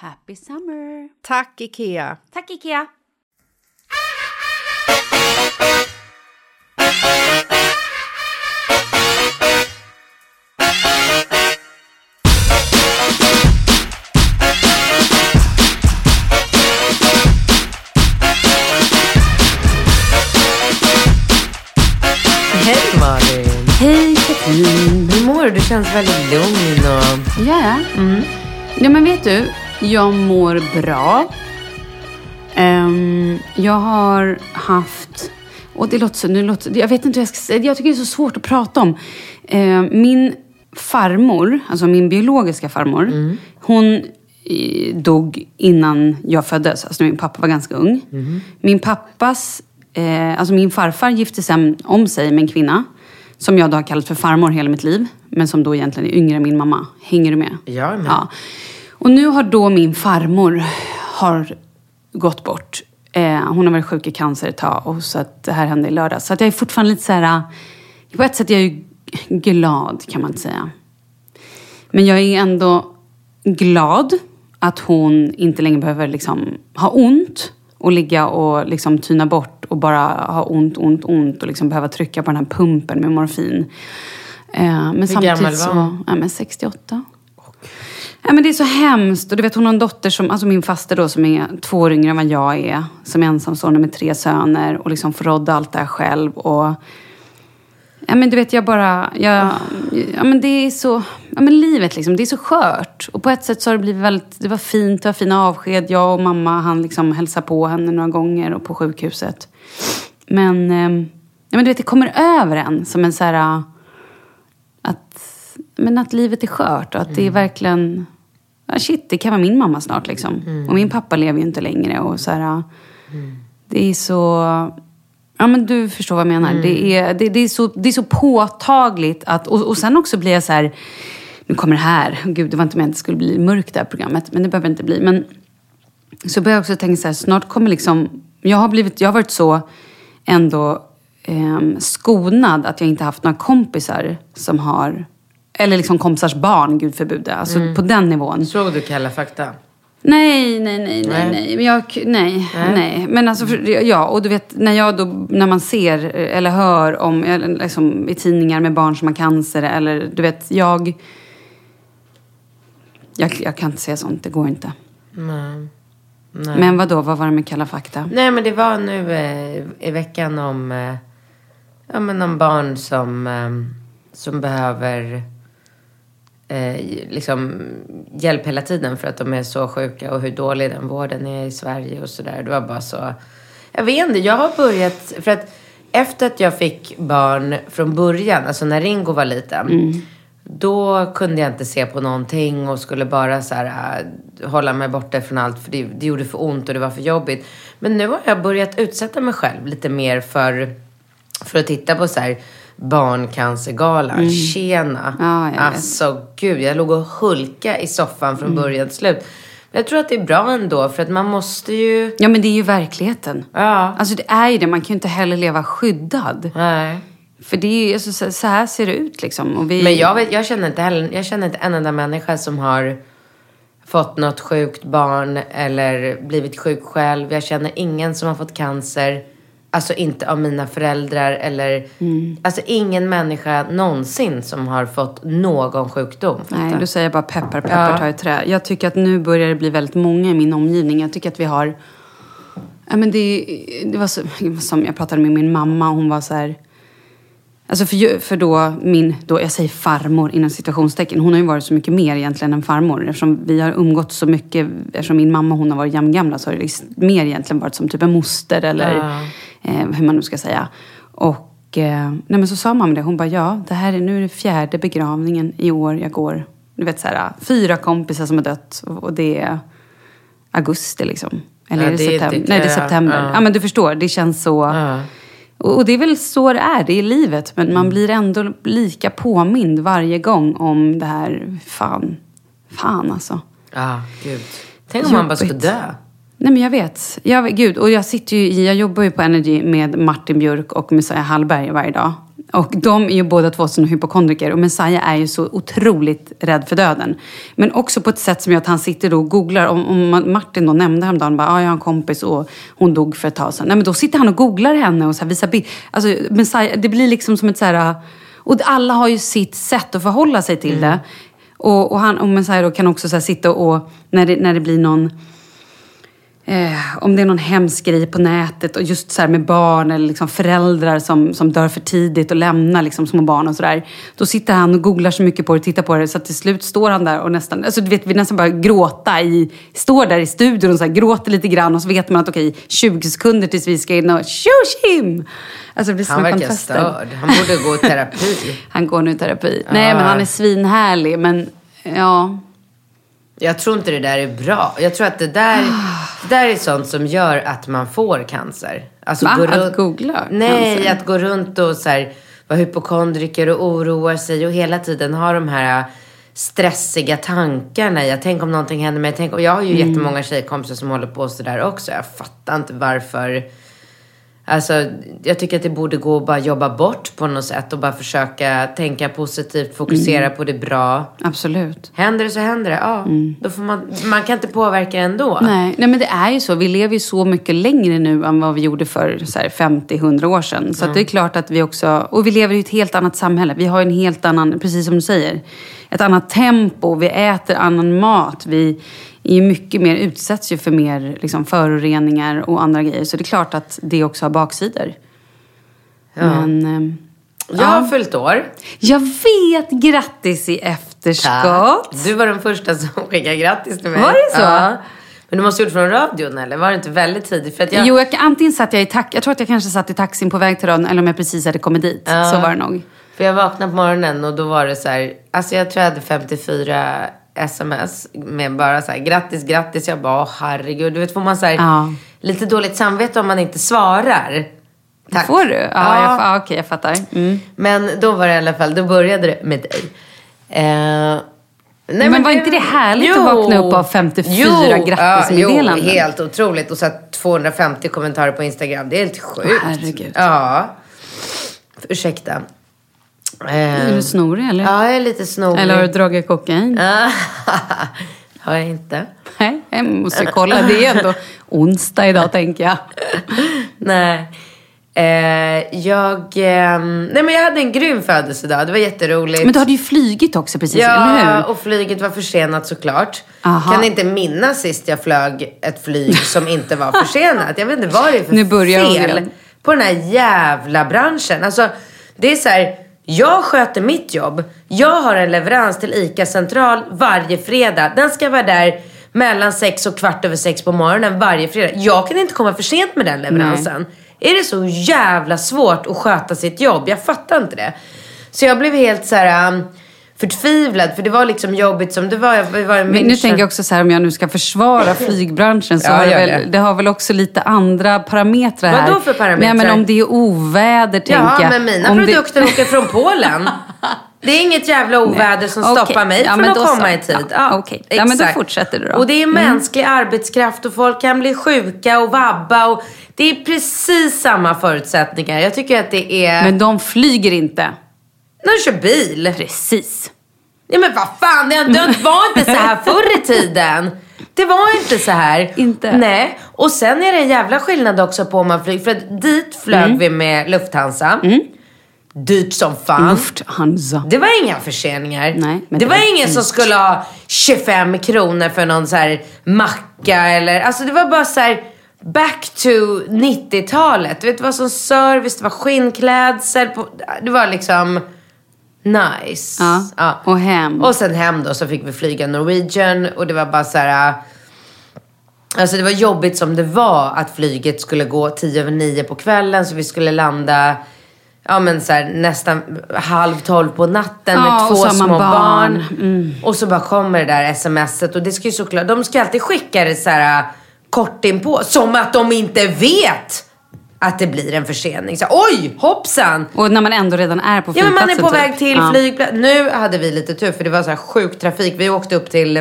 Happy summer! Tack, Ikea! Tack Ikea! Hej Malin! Hej Katrin! Hur mår du? Du känns väldigt lugn och... Ja, mm. ja men vet du, jag mår bra. Ehm, jag har haft, och det låter nu låter, jag vet inte hur jag ska säga, jag tycker det är så svårt att prata om. Ehm, min farmor, alltså min biologiska farmor, hon eh, dog innan jag föddes, alltså när min pappa var ganska ung. Min pappas, eh, alltså min farfar gifte sen om sig med en kvinna som jag då har kallat för farmor hela mitt liv, men som då egentligen är yngre än min mamma. Hänger du med? Jag med. Ja. Och nu har då min farmor har gått bort. Eh, hon har varit sjuk i cancer ett tag och så att det här hände i lördags. Så att jag är fortfarande lite så här, eh, på ett sätt är jag ju glad kan man inte säga. Men jag är ändå glad att hon inte längre behöver liksom ha ont och ligga och liksom tyna bort och bara ha ont, ont, ont och liksom behöva trycka på den här pumpen med morfin. Eh, men Hur samtidigt gammal var så, hon? ja, men 68. Ja, men det är så hemskt. Och du vet, hon har en dotter, som, alltså min faster då, som är två år yngre än vad jag är. Som är ensamstående med tre söner och liksom får rodda allt det här själv. Och Ja, men du vet, jag bara... Jag, ja, men det är så... Ja, men livet liksom, det är så skört. Och på ett sätt så har det blivit väldigt... Det var fint, det var fina avsked. Jag och mamma han liksom hälsa på henne några gånger och på sjukhuset. Men, eh, ja, men du vet, det kommer över en som en så här... Att, men att livet är skört och att det är verkligen... Ja, shit, det kan vara min mamma snart liksom. Och min pappa lever ju inte längre. Och så här, Det är så... Ja, men du förstår vad jag menar. Det, är, det, det, är så, det är så påtagligt att... Och, och sen också blir jag så här... Nu kommer det här. Gud, det var inte meningen att det skulle bli mörkt det här programmet. Men det behöver inte bli. Men så börjar jag också tänka så här, snart kommer liksom... Jag har, blivit, jag har varit så ändå eh, skonad att jag inte haft några kompisar som har... Eller liksom kompisars barn, gud förbjude. Alltså på den nivån. Såg du Kalla fakta? Nej, nej, nej, nej, Nej. nej. Men jag, nej, nej. Men alltså, ja, och du vet, när jag då, när man ser eller hör om, eller liksom, i tidningar med barn som har cancer, eller du vet, jag... Jag, jag kan inte säga sånt, det går inte. Nej. Men vad då vad var det med Kalla fakta? Nej, men det var nu eh, i veckan om, eh, ja, men om barn som, eh, som behöver eh, liksom hjälp hela tiden för att de är så sjuka och hur dålig den vården är i Sverige och sådär. Det var bara så. Jag vet inte, jag har börjat, för att efter att jag fick barn från början, alltså när Ringo var liten, då kunde jag inte se på någonting och skulle bara så här, äh, hålla mig borta från allt för det, det gjorde för ont och det var för jobbigt. Men nu har jag börjat utsätta mig själv lite mer för, för att titta på så här barncancergalan. Tjena! Ja, jag vet. alltså gud, jag låg och hulka i soffan från början till slut. Men jag tror att det är bra ändå för att man måste ju... Ja, men det är ju verkligheten. Ja. Alltså det är ju det, man kan ju inte heller leva skyddad. Nej. För det är ju, alltså, så, här ser det ut liksom. Vi, Men jag, vet, jag, känner inte heller, jag känner inte en enda människa som har fått något sjukt barn eller blivit sjuk själv. Jag känner ingen som har fått cancer. Alltså inte av mina föräldrar eller... Mm. Alltså ingen människa någonsin som har fått någon sjukdom. Nej, då säger jag bara peppar, peppar, Ja. ta i trä. Jag tycker att nu börjar det bli väldigt många i min omgivning. Jag tycker att vi har... Ja, men det, det var så, som jag pratade med min mamma. Hon var så här... Alltså för, för då min, då jag säger farmor inom situationstecken. Hon har ju varit så mycket mer egentligen än farmor. Eftersom vi har umgått så mycket. Eftersom min mamma hon har varit jämngamla så har det liksom mer egentligen varit som typ en moster eller eh, hur man nu ska säga. Och eh, nej men så sa mamma det. Hon bara ja, det här är nu är det fjärde begravningen i år jag går. Du vet så här, fyra kompisar som har dött och och det är augusti liksom. Eller Ja, är det, det september? inte- Nej, det är september. ja. Ja, men du förstår, det känns så... Ja. Och det är väl så det är, det är livet. Men Mm. man blir ändå lika påmind varje gång om det här. Fan, fan alltså. Ja, gud. Tänk om man bara skulle dö. Nej men jag vet. Jag, gud, och jag sitter ju jag jobbar ju på Energy med Martin Björk och Messiah Hallberg varje dag. Och de är ju båda två såna hypokondriker. Och Messiah är ju så otroligt rädd för döden. Men också på ett sätt som gör att han sitter då och googlar. Om, om Martin då nämnde häromdagen, bara, ah, jag har en kompis och hon dog för ett tag sedan. Nej men då sitter han och googlar henne och så visar bild. Alltså Messiah, det blir liksom som ett så här... Och alla har ju sitt sätt att förhålla sig till det. Och, och, han, och Messiah då kan också så sitta och, när det, när det blir någon Eh, om det är någon hemsk grej på nätet och just så här med barn eller liksom föräldrar som, som dör för tidigt och lämnar liksom små barn och sådär. Då sitter han och googlar så mycket på det och tittar på det så att till slut står han där och nästan, alltså du vet vi nästan bara gråta i, står där i studion och så här, gråter lite grann och så vet man att okej 20 sekunder tills vi ska in och tjush him! Alltså det blir Han verkar störd. Han borde gå i terapi. Han går nu i terapi. Nej men han är svinhärlig men ja. Jag tror inte det där är bra. Jag tror att det där, det där är sånt som gör att man får cancer. Alltså Va? gå Att runt, googla Nej, cancer? att gå runt och så här, vara hypokondriker och oroa sig och hela tiden ha de här stressiga tankarna. Jag tänk om någonting händer mig. Tänk, jag har ju Mm. jättemånga tjejkompisar som håller på sådär också. Jag fattar inte varför. Alltså, jag tycker att det borde gå att bara jobba bort på något sätt och bara försöka tänka positivt, fokusera Mm. på det bra. Absolut. Händer det så händer det. Ja, då får man, man kan inte påverka ändå. Nej, nej, men det är ju så. Vi lever ju så mycket längre nu än vad vi gjorde för så här, 50-100 år sedan. Så att det är klart att vi också... Och vi lever i ett helt annat samhälle. Vi har en helt annan, precis som du säger, ett annat tempo. Vi äter annan mat. Vi är ju mycket mer, utsätts ju för mer liksom, föroreningar och andra grejer. Så det är klart att det också har baksidor. Men... ehm, Jag har fyllt år. Jag vet! Grattis i efterskott. Du var den första som skickade grattis till mig. Var det så? Ja. Men du måste ha gjort från radion eller? Var det inte väldigt tidigt? För att jag... Jo, jag, antingen satt jag i tax, jag tror att jag kanske satt i taxin på väg till radion eller om jag precis hade kommit dit. Så var det nog. För jag vaknade på morgonen och då var det så här, alltså jag tror jag hade 54 sms med bara så här, grattis, grattis. Jag bara, åh, herregud. Du vet, får man så här, Ja. lite dåligt samvete om man inte svarar. Tack. Får du? Ja, Ja. Jag, ja okej, jag fattar. Mm. Men då var det i alla fall, då började det med dig. Eh, nej, Men var inte det härligt att vakna upp av 54 grattismeddelanden? Jo, helt otroligt. Och så här 250 kommentarer på Instagram. Det är helt sjukt. Herregud. Ja. Ursäkta. Eh, Är du snorig eller? Ja, jag är lite snorig. Eller har du dragit kokain? Har jag inte. Nej, jag måste kolla. Det är ändå onsdag idag tänker jag. Nej. Eh, jag, ehm, nej men jag hade en grym födelsedag. Det var jätteroligt. Men du hade ju flygit också precis, eller Ja, hur? och flyget var försenat såklart. Aha. Kan inte minnas sist jag flög ett flyg som inte var försenat. Jag vet inte vad det är för Nu börjar fel på den här jävla branschen. Alltså, det är så här, jag sköter mitt jobb. Jag har en leverans till ICA Central varje fredag. Den ska vara där mellan sex och kvart över sex på morgonen varje fredag. Jag kan inte komma för sent med den leveransen. Är det så jävla svårt att sköta sitt jobb? Jag fattar inte det. Så jag blev helt så här um, förtvivlad. För det var liksom jobbigt som det var. Jag var i Men nu tänker jag också så här, om jag nu ska försvara flygbranschen så Ja, har det, väl, det. det har väl också lite andra parametrar här. Vadå för parametrar? Nej, men om det är oväder tänker Ja, jag. men mina om produkter åker från Polen. Det är inget jävla oväder som Okej. stoppar mig Ja, från att komma så. i tid. Ja, okej. Ja, men då fortsätter du då. Och det är Mm. mänsklig arbetskraft och folk kan bli sjuka och vabba. Och det är precis samma förutsättningar. Jag tycker att det är... Men de flyger inte. När du kör bil. Precis. Ja men vad fan, det, det var inte så här förr i tiden. Det var inte så här. Inte? Nej. Och sen är det en jävla skillnad också på om man flyger. För att dit flög Mm. vi med Lufthansa. Dyrt som fan. Lufthansa. Det var inga förseningar. Nej, det, det var var ingen som skulle ha 25 kronor för någon så här macka eller... Alltså det var bara så här back to 90-talet. Du vet, det var som service, det var skinnklädsel. På, det var liksom nice. Ja, och hem. Och sen hem då så fick vi flyga Norwegian och det var bara så här... Alltså det var jobbigt som det var att flyget skulle gå tio över nio på kvällen så vi skulle landa ja, men så här, nästan halv tolv på natten Ja, med två små barn. barn. Mm. Och så bara kommer det där smset och det ska ju såklart, de ska alltid skicka det så här kort inpå. Som att de inte vet att det blir en försening. Så, Oj, hoppsan! Och när man ändå redan är på Ja men flygplatsen. man är på typ. väg till Ja. flygplatsen. Nu hade vi lite tur för det var så här sjuk trafik. Vi åkte upp till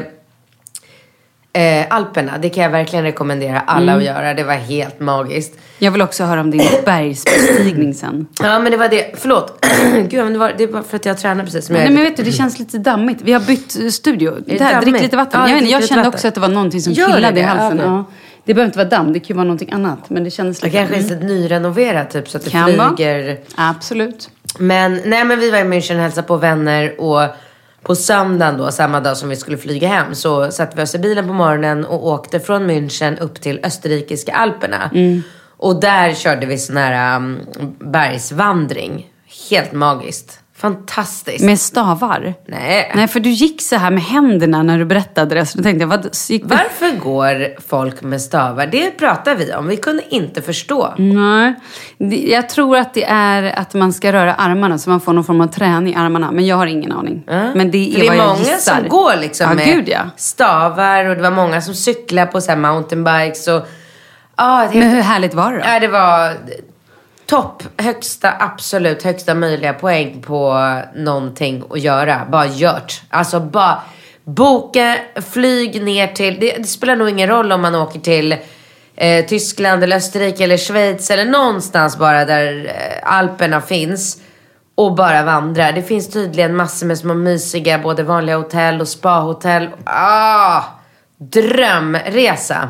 eh, Alperna. Det kan jag verkligen rekommendera alla Mm. att göra. Det var helt magiskt. Jag vill också höra om din bergsbestigning sen. Ja men det var det. Förlåt. Gud men det var, det var för att jag tränar precis som jag Nej men vet du, det känns lite dammigt. Vi har bytt studio. Det här, drick lite vatten. Ja, jag, jag kände vatten. också att det var någonting som Gör det killade i halsen. Ja. Det behöver inte vara damm, det kan ju vara någonting annat. Men det kändes Det lite... kanske är så nyrenoverat typ så att det Kan vara. flyger. Absolut. Men nej men vi var i München och hälsade på vänner och på söndagen då, samma dag som vi skulle flyga hem, så satte vi oss i bilen på morgonen och åkte från München upp till österrikiska alperna. Mm. Och där körde vi sån här um, bergsvandring. Helt magiskt. Fantastiskt. Med stavar? Nej. Nej, för du gick så här med händerna när du berättade det. Så då tänkte jag, vad gick. Varför går folk med stavar? Det pratar vi om. Vi kunde inte förstå. Nej. Jag tror att det är att man ska röra armarna så man får någon form av träning i armarna. Men jag har ingen aning. Men det är, det är vad jag många som går liksom ja, med Gud, ja. stavar och det var många som cyklar på så mountainbikes och... Ja, det, Men hur härligt var det då? ja, det var topp, högsta, absolut högsta möjliga poäng på någonting att göra. Bara gjort. Alltså bara boka, flyg ner till, det, det spelar nog ingen roll om man åker till eh, Tyskland eller Österrike eller Schweiz eller någonstans bara där eh, Alperna finns. Och bara vandra. Det finns tydligen massor med små mysiga, både vanliga hotell och spahotell. Ah, drömresa.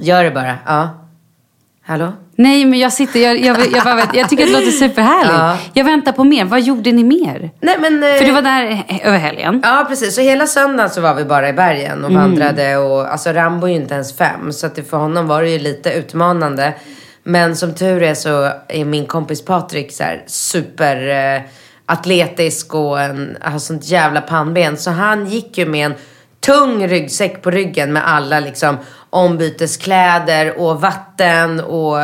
Gör det bara. Ja. Hallå? Nej, men jag sitter, jag, jag, jag, bara jag tycker att det låter superhärligt. Ja. Jag väntar på mer. Vad gjorde ni mer? Nej men... eh, För du var där över helgen. Ja precis, så hela söndagen så var vi bara i bergen och vandrade och alltså Rambo är ju inte ens fem så att för honom var det ju lite utmanande. Men som tur är så är min kompis Patrik så här super eh, atletisk och en, har sånt jävla pannben. Så han gick ju med en tung ryggsäck på ryggen med alla liksom ombyteskläder och vatten och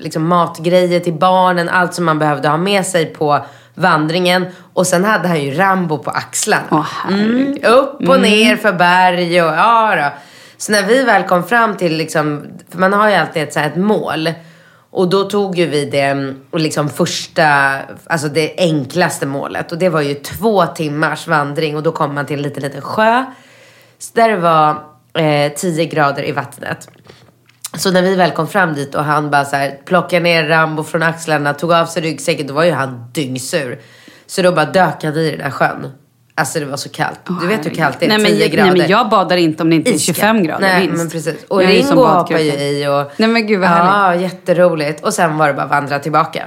liksom matgrejer till barnen. Allt som man behövde ha med sig på vandringen. Och sen hade han ju Rambo på axlarna. Herregud. mm, upp och ner för berg och ja då. Så när vi väl kom fram till liksom, för man har ju alltid ett, så ett mål. Och då tog ju vi det liksom första, alltså det enklaste målet. Och det var ju två timmars vandring och då kom man till en liten, liten sjö. Så där det var eh, 10 grader i vattnet. Så när vi väl kom fram dit och han bara så här, plockade ner Rambo från axlarna, tog av sig ryggsäcken, då var ju han dyngsur. Så då bara dök han i den där sjön. Alltså det var så kallt. Du vet hur kallt det är, nej, men, 10 grader. Nej men jag badar inte om det inte är 25 grader Nej minst. men precis. Och Jag Ringo hoppade ju i och... Nej men gud vad Ja, härligt. jätteroligt. Och sen var det bara att vandra tillbaka.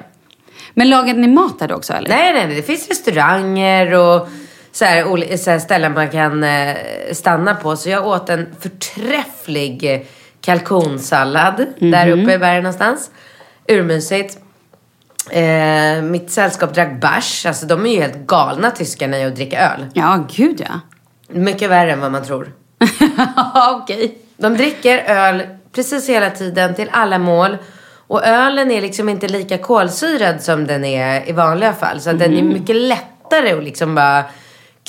Men lagade ni mat där då också eller? Nej, nej, nej. Det finns restauranger och så här, så här ställen man kan eh, stanna på. Så jag åt en förträfflig kalkonsallad där Mhm. uppe i bergen någonstans. Urmysigt. Eh, mitt sällskap drack bärs. Alltså de är ju helt galna tyskarna i att dricka öl. Ja, gud ja. Mycket värre än vad man tror. Okej. De dricker öl precis hela tiden till alla mål. Och ölen är liksom inte lika kolsyrad som den är i vanliga fall. Så att den är mycket lättare att liksom bara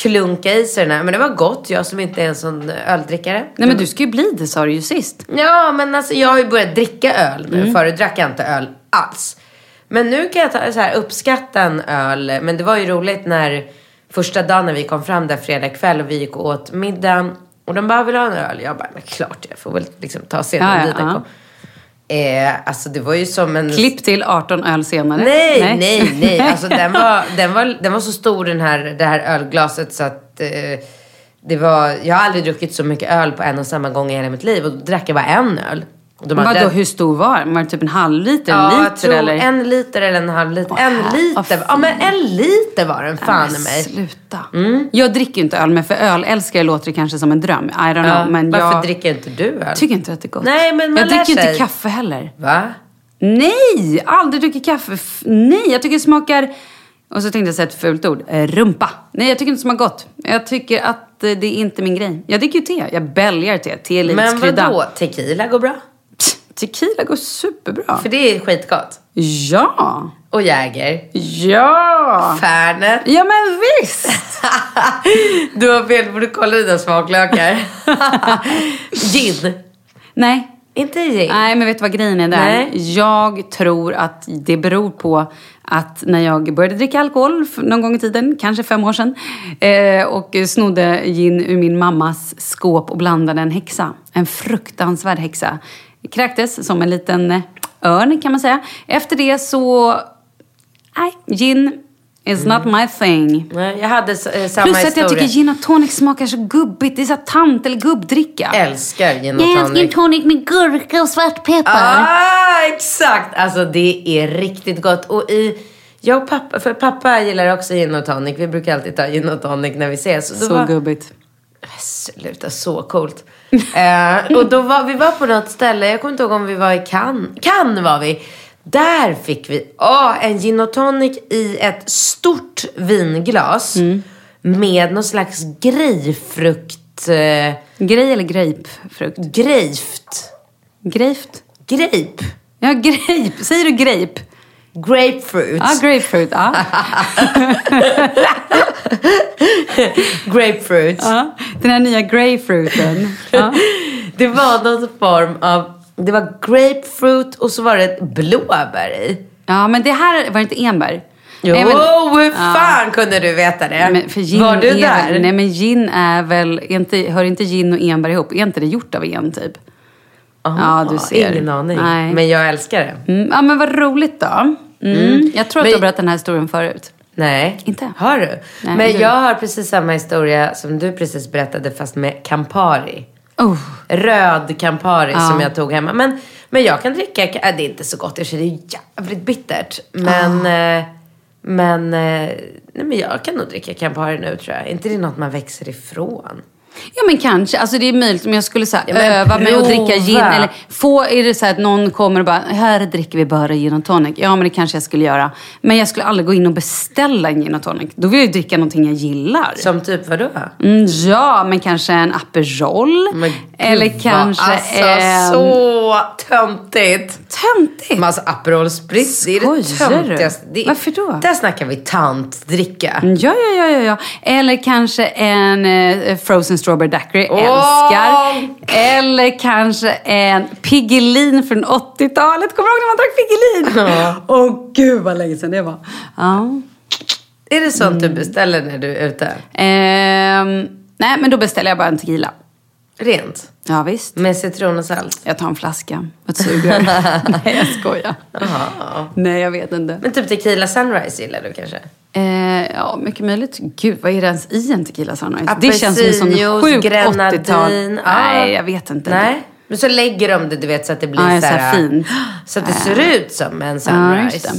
klunka i sig den här. Men det var gott, jag som inte är en sån öldrickare. Nej men du ska ju bli det sa du ju sist. Ja, men alltså jag har ju börjat dricka öl nu. Förut drack jag inte öl alls. Men nu kan jag ta, så här, uppskatta en öl. Men det var ju roligt när första dagen när vi kom fram där fredag kväll och vi gick och åt middag. Och de bara, vill ha en öl? Jag bara, men klart jag får väl liksom ta sedan Ja, ja, dit den ja. Eh, alltså det var ju som en... Klipp till 18 öl senare. Nej, nej, nej. Alltså den var, den var, den var så stor den här, det här ölglaset så att eh, det var, jag har aldrig druckit så mycket öl på en och samma gång i hela mitt liv. Och då drack jag bara en öl. De Vadå, hur stor var den? Var det typ en halv liter? En Ja, liter jag tror eller? en liter eller en halv liter. Åh, en liter. vad Ja, men en liter var den fan i Men mig. Sluta. Jag dricker ju inte öl, men för ölälskare låter det kanske som en dröm. I don't know. Ja, men varför jag dricker inte du öl? tycker inte att det är gott. Nej, men man jag dricker ju inte sig. kaffe heller. Va? Nej, aldrig druckit kaffe. Nej, jag tycker det smakar... Och så tänkte jag säga ett fult ord. Eh, rumpa. Nej, jag tycker inte det smakar gott. Jag tycker att eh, det är inte min grej. Jag dricker ju te. Jag bälgar te. Te är livets Men krydda. vadå? Tequila går bra? Tequila går superbra. För det är skitgott. Ja. Och Jäger. Ja. Fernet. Ja, men visst. Du har fel, du borde kolla dina smaklökar. Gin. Nej. Inte gin. Nej, men vet du vad grejen är där? Nej. Jag tror att det beror på att när jag började dricka alkohol någon gång i tiden, kanske fem år sedan, eh, och snodde gin ur min mammas skåp och blandade en häxa. En fruktansvärd häxa. Kräktes som en liten eh, örn kan man säga. Efter det så, nej, gin is not my thing. Nej, jag hade eh, samma Plus att historia. jag tycker gin och tonic smakar så gubbigt. Det är så tant eller gubbdricka. älskar gin och Jag älskar tonic. tonic med gurka och svartpeppar. Ah, exakt! Alltså det är riktigt gott. Och i, jag och pappa, för pappa gillar också gin och tonic. Vi brukar alltid ta gin och tonic när vi ses. Då Så var, gubbigt. Sluta, så coolt. eh, och då var vi var på något ställe, jag kommer inte ihåg om vi var i Cannes. Cannes var vi. Där fick vi åh, en gin och tonic i ett stort vinglas. Med någon slags grejpfrukt... Eh, Grej eller grapefrukt? grejpt. Grapefrukt? Grape. Ja, grape. Säger du grape? Grapefruit. Ja, grapefruit. Ja. Grapefruit. ja. Den här nya grapefruiten. Ja. Det var någon form av... Det var grapefruit och så var det blåbär i. ja, men det här var inte enbär. Jo, Nej, men- hur fan kunde du veta det? Var du är där? Nej, men gin är väl... Inte, hör inte gin och enbär ihop? Är inte det gjort av en typ? Aha, ja, du ser. Ingen aning. Nej. Men jag älskar det. Mm, ja, men vad roligt då. Mm. Jag tror att Men- du har berättat den här historien förut. Nej. Inte? Har du? Nej, men du. jag har precis samma historia som du precis berättade fast med Campari. Oh. Röd Campari Ja. som jag tog hemma. Men, men jag kan dricka, äh, det är inte så gott i och det är jävligt bittert. Men, eh, men, eh, nej, men jag kan nog dricka Campari nu tror jag. inte det något man växer ifrån? Ja men kanske, alltså det är möjligt om jag skulle så här, Ja, öva mig och dricka gin. Eller få, är det så här att någon kommer och bara, här dricker vi bara gin och tonic. Ja men det kanske jag skulle göra. Men jag skulle aldrig gå in och beställa en gin och tonic. Då vill jag ju dricka någonting jag gillar. Som typ vadå? Mm, ja, men kanske en Aperol. Men eller vad- kanske alltså, en... så töntigt. Töntigt. Men alltså Aperol Spritz, det är det töntigaste. Det, Varför då? Där snackar vi tantdricka. Ja, ja, ja, ja, ja. Eller kanske en eh, frozen strawberry daiquiri. Åh! Älskar. Eller kanske en Piggelin från 80-talet. Kommer du ihåg när man drack Piggelin? Åh gud vad länge sedan det var. Ja. Är det sånt Mm. du beställer när du är ute? Ehm, nej, men då beställer jag bara en tequila. Rent? Ja, visst. Med citron och salt? Jag tar en flaska. Ett sugrör. nej, jag skojar. Jaha. Nej, jag vet inte. Men typ tequila sunrise gillar du kanske? Eh, ja, mycket möjligt. Gud, vad är det ens i en tequila sunrise? det känns som en sån Apelsinjuice, sjukt 80-tal. grenadin. Ja. Nej, jag vet inte. Nej. Men så lägger de det, du vet, så att det blir Ja, så så här här, fint. Så att det ser ut som en sunrise. det.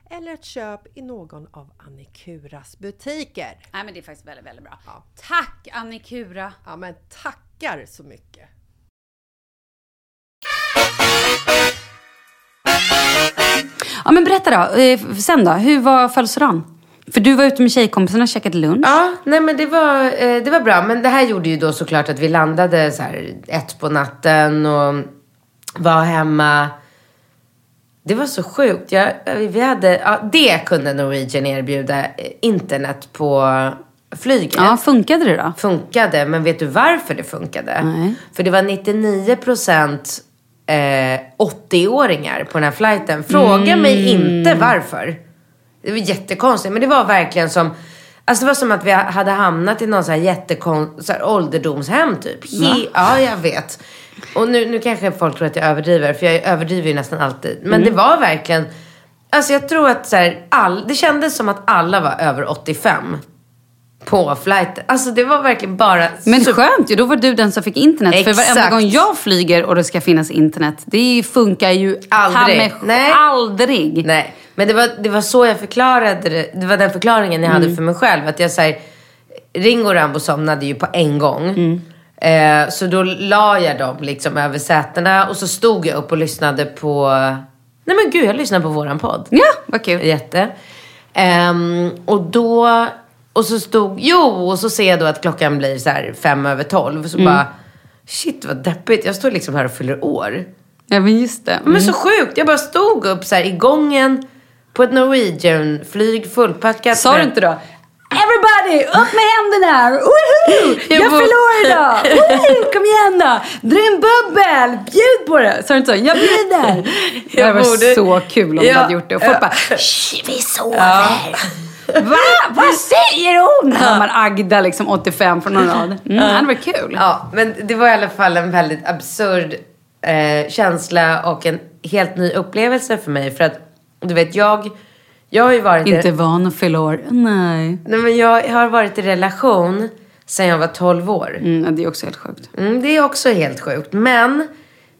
eller ett köp i någon av Annikuras butiker. Nej, men det är faktiskt väldigt, väldigt bra. Tack Annikura! Ja, men tackar så mycket! Ja, men berätta då. Eh, sen då? Hur var födelsedagen? För du var ute med tjejkompisarna och käkade lunch. Ja, nej men det var, eh, det var bra. Men det här gjorde ju då såklart att vi landade så här ett på natten och var hemma. Det var så sjukt. Jag, vi hade, ja, det kunde Norwegian erbjuda, eh, internet på flyget. Ja, funkade det då? Funkade, men vet du varför det funkade? Nej. För det var 99 procent eh, 80-åringar på den här flighten. Fråga mig Mm. inte varför. Det var jättekonstigt, men det var verkligen som Alltså det var som att vi hade hamnat i någon så här jättekon, så här ålderdomshem typ. He, ja, jag vet. Och nu, nu kanske folk tror att jag överdriver, för jag överdriver ju nästan alltid. Men Mm. det var verkligen, alltså jag tror att så här, all, det kändes som att alla var över 85 på flighten. Alltså det var verkligen bara Men skönt ju, då var du den som fick internet. För varenda Exakt. gång jag flyger och det ska finnas internet, det funkar ju Aldrig. mig Nej. aldrig. Nej, men det var, det var så jag förklarade det. Det var den förklaringen jag Mm. hade för mig själv. Att jag säger Ringo och Rambo somnade ju på en gång. Mm. Eh, så då la jag dem liksom över sätena och så stod jag upp och lyssnade på... Nej men gud, jag lyssnade på våran podd. Ja, vad kul. Jätte. Ehm, och då... Och så stod... Jo, och så ser jag då att klockan blir så här fem över tolv. Så Mm. bara... Shit vad deppigt. Jag står liksom här och fyller år. Ja, men just det. Men så sjukt. Jag bara stod upp så här i gången på ett Norwegian-flyg fullpackat. Sa du inte då? Everybody, upp med händerna! Woho! Jag, Jag år idag! Woho! Kom igen då! Dra en bubbel! Bjud på det! Sa du inte så? Jag bjuder! Det Jag var borde- så kul om du Ja. hade gjort det. Och folk Ja. bara, Shh, vi sover! Va? Vad säger hon? Hör man Agda liksom 85 från någon rad. Mm, det hade varit kul. Ja, men det var i alla fall en väldigt absurd eh, känsla och en helt ny upplevelse för mig. För att, du vet, jag, jag har ju varit... i- Inte van att fylla år. Nej. Nej, men jag har varit i relation sedan jag var 12 år. Mm, det är också helt sjukt. Mm, det är också helt sjukt. Men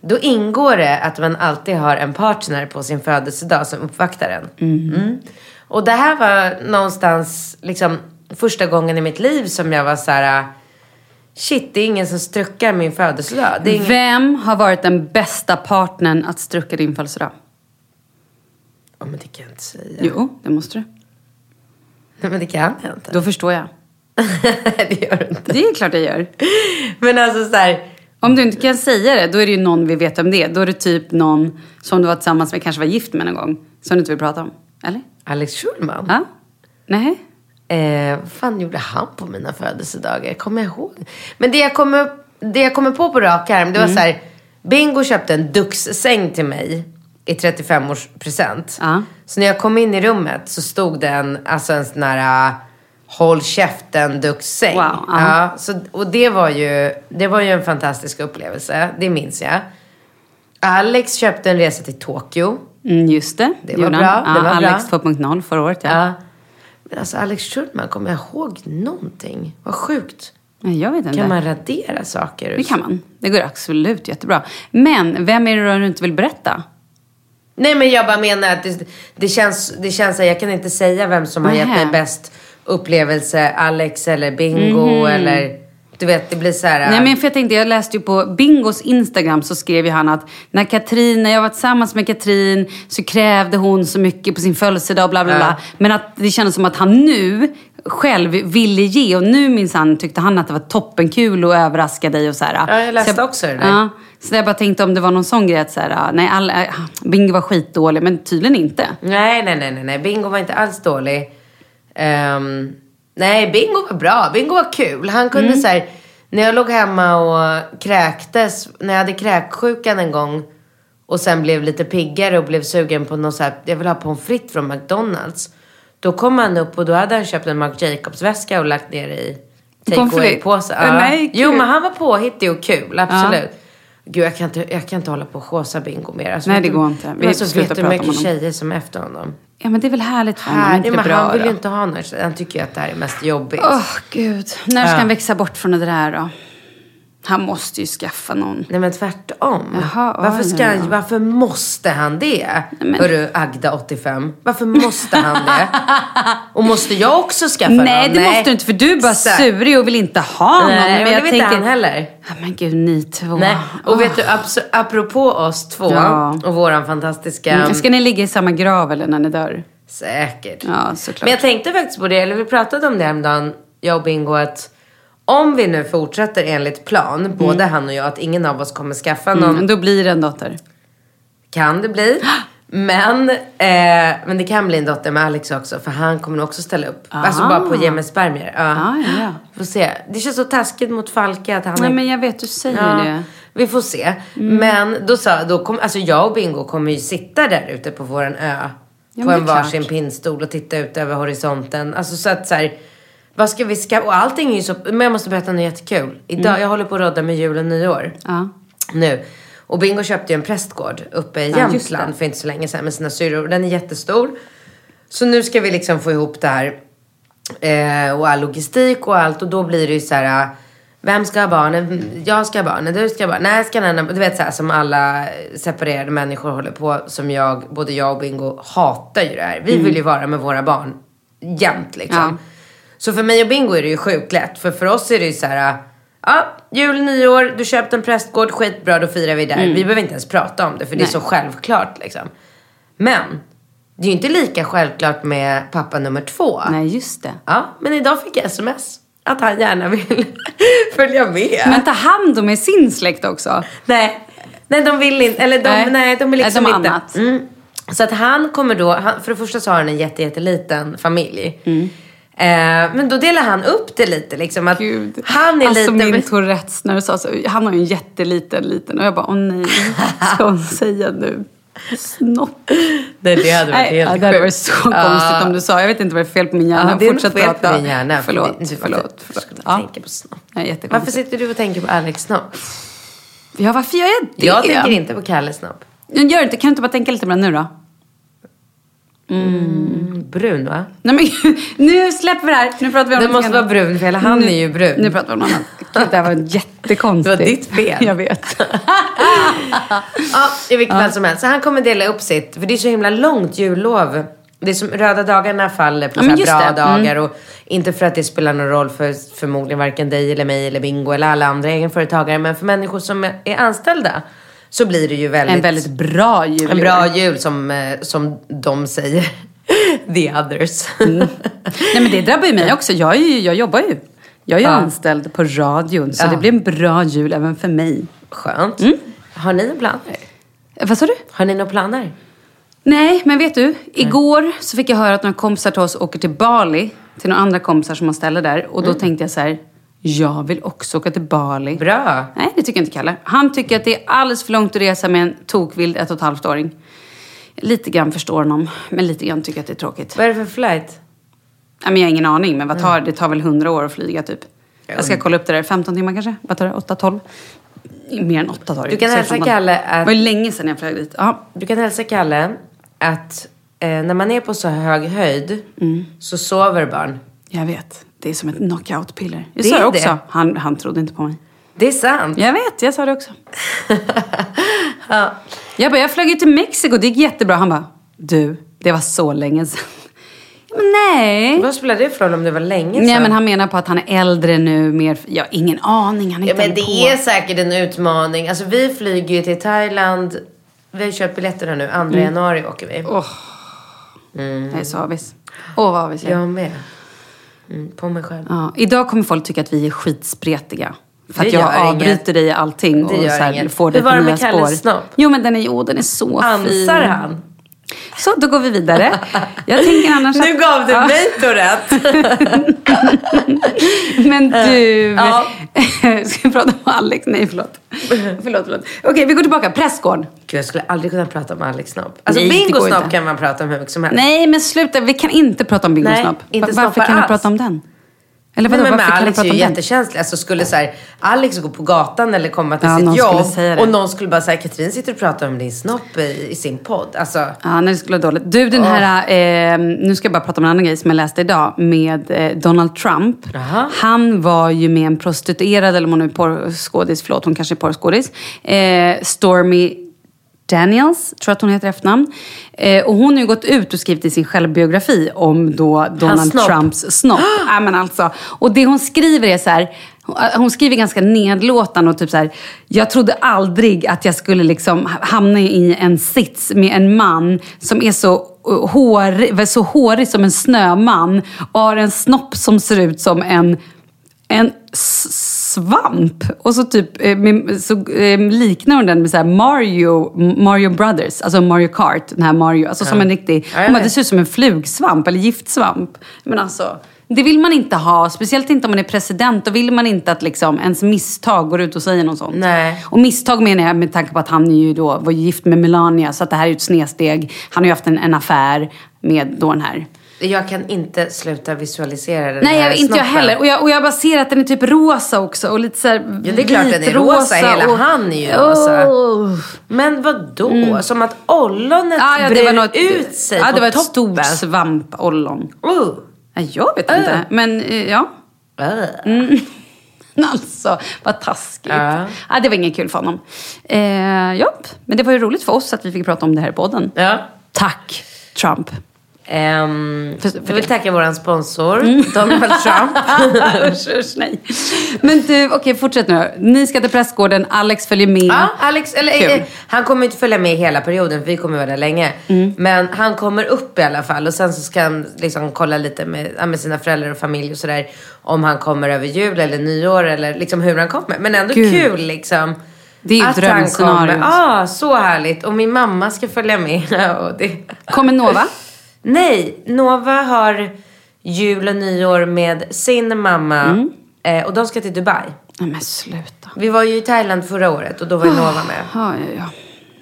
då ingår det att man alltid har en partner på sin födelsedag som uppvaktar en. Mm. Och det här var någonstans liksom första gången i mitt liv som jag var så här. Shit, det är ingen som struckar min födelsedag. Ingen... Vem har varit den bästa partnern att strucka din födelsedag? Ja, men det kan jag inte säga. Jo, det måste du. Nej, men det kan jag inte. Då förstår jag. det gör du inte. Det är klart jag gör. Men alltså så här. Om du inte kan säga det, då är det ju någon vi vet om det. Då är det typ någon som du var tillsammans med, kanske var gift med någon gång. Som du inte vill prata om. Eller? Alex Schulman. Ja? Nej? Eh, vad fan gjorde han på mina födelsedagar? Kommer jag ihåg? Men det jag kommer, det jag kommer på på rak arm, det var så här. Bingo köpte en Dux-säng till mig i 35-årspresent. Ja. Så när jag kom in i rummet så stod det en, alltså en sån här uh, håll käften Dux-säng. Wow, ja. ja, så, och det var, ju, det var ju en fantastisk upplevelse, det minns jag. Alex köpte en resa till Tokyo. Mm, just det. Det var bra, han. det Ja, var Alex bra. 2.0 förra året, ja. Ja. Men alltså Alex Schulman, kommer jag ihåg någonting? Vad sjukt. Jag vet inte. Kan man radera saker? Det kan man. Det går absolut jättebra. Men vem är det då du inte vill berätta? Nej men jag bara menar att det, det känns, det känns att jag kan inte säga vem som har gett mig bäst upplevelse. Alex eller Bingo eller... Du vet, det blir så här... Nej men för jag tänkte, jag läste ju på Bingos Instagram så skrev ju han att när Katrin, när jag var tillsammans med Katrin så krävde hon så mycket på sin födelsedag bla bla bla. Men att det kändes som att han nu själv ville ge och nu minsann tyckte han att det var toppenkul att överraska dig och så här. Ja, jag läste så också det där. Ja, så jag bara tänkte om det var någon sån grej att så här, nej alla, Bingo var skitdålig men tydligen inte. Nej, nej, nej, nej. Bingo var inte alls dålig. Ehm, nej, Bingo var bra. Bingo var kul. Han kunde Mm. så här, när jag låg hemma och kräktes, när jag hade kräksjukan en gång och sen blev lite piggare och blev sugen på något så här, jag vill ha pommes frites från McDonalds. Då kom han upp och då hade han köpt en Marc Jacobs väska och lagt ner i take frites? påse Ja, nej, Jo kul. men han var påhittig och kul, absolut. Gud jag kan, inte, jag kan inte hålla på och chåsa bingo mer. Alltså, Nej, det går inte. Vi alltså, slutar vet du hur mycket tjejer som är efter honom? Ja men det är väl härligt för honom, Här, inte ja, det men bra han vill ju inte ha några Han tycker ju att det här är mest jobbigt. Åh gud, när ska Ja. han växa bort från det där då? Han måste ju skaffa någon. Nej men tvärtom. Jaha, varför, ska han, varför måste han det? men- Hörru Agda 85. Varför måste han det? Och måste jag också skaffa Nej någon? det måste du inte för du är bara surig och vill inte ha någon. Nej, men det vill inte han heller. Ja, men gud ni två. Nej. Och vet du, apropå oss två Ja. och våran fantastiska... Mm. Ska ni ligga i samma grav eller när ni dör? Säkert. Ja, såklart. Men jag tänkte faktiskt på det, eller vi pratade om det häromdagen, jag och Bingo, att om vi nu fortsätter enligt plan, både han och jag, att ingen av oss kommer skaffa någon Mm, då blir det en dotter. Kan det bli. Men, eh, men det kan bli en dotter med Alex också. För han kommer nog också ställa upp. Alltså bara på att ge mig spermier. Ja. Ah, ja, ja. Får se. Det känns så taskigt mot Falke att han Nej är... men jag vet, du säger Ja, det. Mm. Vi får se. Men då sa, då kom, alltså jag och Bingo kommer ju sitta där ute på våran ö. Ja, på en är varsin klart. pinnstol och titta ut över horisonten. Alltså så att så här, vad ska vi ska Och allting är ju så, men jag måste berätta något jättekul. Idag, Mm. jag håller på att rodda med jul och nyår. Ja. Nu. Och Bingo köpte ju en prästgård uppe i Ja, Jämtland för inte så länge sedan med sina syrror. Den är jättestor. Så nu ska vi liksom få ihop det här. Eh, och all logistik och allt. Och då blir det ju så här. eh, Vem ska ha barnen? Jag ska ha barnen. Du ska ha barnen. Nej, ska den Du vet så här som alla separerade människor håller på. Som jag, både jag och Bingo hatar ju det här. Vi vill ju vara med våra barn jämt liksom. Ja. Så för mig och Bingo är det ju sjukt lätt. För för oss är det ju så här. Ja, jul, nyår, du köpte en prästgård, skitbra, då firar vi där. Vi behöver inte ens prata om det för det är Nej. så självklart liksom. Men, det är ju inte lika självklart med pappa nummer två. Nej just det. Ja, men idag fick jag sms att han gärna vill följa med. Men ta hand om med sin släkt också. Nej, nej de vill inte. Eller de, nej. Nej. de vill Nej, liksom de inte. Mm. Så att han kommer då, han, för det första så har han en jätte, jätteliten familj. Mm. Eh, men då delar han upp det lite liksom. Att Gud. Han är alltså lite... min Tourettes när du sa så. Han har ju en jätteliten liten. Och jag bara, åh nej. Ska hon säga nu? Snopp. Nej, det hade varit helt ja, det hade varit sjukt. så Ja. konstigt om du sa. Jag vet inte vad det är fel på min hjärna. Ja, det är Fortsätt fel på prata. din hjärna. för Förlåt, det- förlåt. Varför förlåt. du Ja. tänka på snopp? Varför sitter du och tänker på Alex snopp? Ja, varför gör jag det? Jag tänker inte på Kalles snopp. Gör inte, kan du inte bara tänka lite på den nu då? Brun va? Nej men nu släpper vi det här. Nu pratar vi om Den måste annat. vara brun för hela han nu, är ju brun. Nu pratar vi om något annat. Gud, det här var jättekonstigt. Det var ditt fel. Jag vet. Ja, i vilket fall som helst. Så han kommer dela upp sitt, för det är så himla långt jullov. Det är som röda dagarna faller på Ja, bra. Mm. dagar. Och inte för att det spelar någon roll för förmodligen varken dig eller mig eller Bingo eller alla andra egenföretagare. Men för människor som är anställda så blir det ju väldigt, En väldigt bra jul. en bra jul som, eh, som de säger. The others. Nej men det drabbar ju mig också. Jag, är ju, jag jobbar ju. Jag är ju Ja. anställd på radion. Så Ja. det blir en bra jul även för mig. Skönt. Mm. Har ni några planer? Eh, Vad sa du? Har ni några planer? Nej, men vet du? Igår så fick jag höra att några kompisar till oss åker till Bali. Till några andra kompisar som har ställe där. Och då tänkte jag så här. Jag vill också åka till Bali. Bra. Nej, det tycker inte Kalle. Han tycker att det är alldeles för långt att resa med en tokvild ett och ett halvt åring. Lite grann förstår honom, men lite grann tycker att det är tråkigt. Vad är det för flight? Men jag har ingen aning, men vad tar, det tar väl hundra år att flyga typ. Jag ska kolla upp det där. 15 timmar kanske? Vad tar det? 8, 12? Mer än 8 tar det. Du kan hälsa 15. Kalle Det att- var ju länge sedan jag flög dit. Ja. Du kan hälsa Kalle att eh, när man är på så hög höjd Mm. så sover barn. Jag vet. Det är som ett knockout-piller. Det Det sa jag också. det. Han, han trodde inte på mig. Det är sant. Jag vet, jag sa det också. Jag bara, jag flög ju till Mexiko, det gick jättebra. Han bara, du, det var så länge sedan. Ja, Men nej. Vad spelar det för roll om det var länge sedan? Nej men han menar på att han är äldre nu, mer... Jag har ingen aning, han ja, men det på. är säkert en utmaning. Alltså vi flyger ju till Thailand. Vi har köpt biljetterna nu. 2 januari åker vi. Åh. Jag är så avis. Åh vad avis jag är. Jag med. Mm, på mig själv. Ja, idag kommer folk tycka att vi är skitspretiga. För Det att jag avbryter dig i allting och så här, får Hur var det med Kalles snopp? Jo men den är, jo, den är så fin. Ansar han? Så, då går vi vidare. Jag tänker annars Nu att- gav du Ja. mig Tourette. Men du, Ja. Ska vi prata om Alex? Nej, förlåt. förlåt, förlåt. Okej, vi går tillbaka. Prästgården. Gud, jag skulle aldrig kunna prata om Alex snopp. Alltså Nej, Bingo snopp kan man prata om hur mycket som helst. Nej, men sluta. Vi kan inte prata om Bingo snopp. Varför kan alls. prata om den? Eller Nej, vadå, men, men vi Alex är ju jättekänslig. Alltså skulle så här, Alex gå på gatan eller komma till Ja, sitt jobb och någon skulle bara säga Katrin sitter och pratar om din snopp i, i sin podd. Alltså, Ja, nej, det skulle vara dåligt. Du, den här, eh, nu ska jag bara prata om en annan grej som jag läste idag med eh, Donald Trump. Jaha. Han var ju med en prostituerad, eller om hon är porrskådis, förlåt, hon kanske är porrskådis. Eh, Stormy Daniels, tror jag att hon heter efternamn. Eh, och hon har ju gått ut och skrivit i sin självbiografi om då Donald snopp. Trumps snopp. ja, men alltså. Och det hon skriver är så här, hon- skriver ganska nedlåtande och typ så här, jag trodde aldrig att jag skulle liksom hamna i en sits med en man som är så uh, hårig, så hårig som en snöman och har en snopp som ser ut som en en svamp. Och så typ eh, så, eh, liknar hon den med så Mario, Mario Brothers, alltså Mario Kart. Den här Mario, alltså som en riktig, Ja, hon bara, det ser ut som en flugsvamp eller giftsvamp. Men alltså, det vill man inte ha. Speciellt inte om man är president. Då vill man inte att liksom ens misstag går ut och säger något sånt. Nej. Och misstag menar jag med tanke på att han ju då, var gift med Melania. Så att det här är ett snedsteg. Han har ju haft en, en affär med då den här jag kan inte sluta visualisera den Nej, här jag, inte jag heller. Och jag, och jag bara ser att den är typ rosa också. Och lite så här Ja, det är klart den är vitrosa rosa. Hela och- han är ju rosa. Oh. Men vad då? Som att ollonet Ja, ja, brer något, ut sig ja, på det var ett toppen. stort svampollon. Uh. Nej, jag vet inte. Men eh, ja. Uh. Alltså, vad taskigt. Ja. Ja. det var inget kul för honom. Eh, ja, men det var ju roligt för oss att vi fick prata om det här i podden. Ja. Tack, Trump. Um, För- för jag vill det. tacka vår sponsor, Donald Trump. usch, usch, nej. Men du, okej, fortsätt nu. Ni ska till prästgården, Alex följer med. Ja, Alex, eller, eh, han kommer inte följa med hela perioden för vi kommer vara där länge. Mm. Men han kommer upp i alla fall och sen så ska han liksom kolla lite med, med sina föräldrar och familj och sådär. Om han kommer över jul eller nyår eller liksom hur han kommer. Men ändå Gud. kul liksom. Det är ju drömscenariot. Ja, ah, så härligt. Och min mamma ska följa med. och det... Kommer Nova? Nej, Nova har jul och nyår med sin mamma. Mm. Eh, och de ska till Dubai. Nej men sluta. Vi var ju i Thailand förra året och då var ju Nova med. Ja, ja, ja.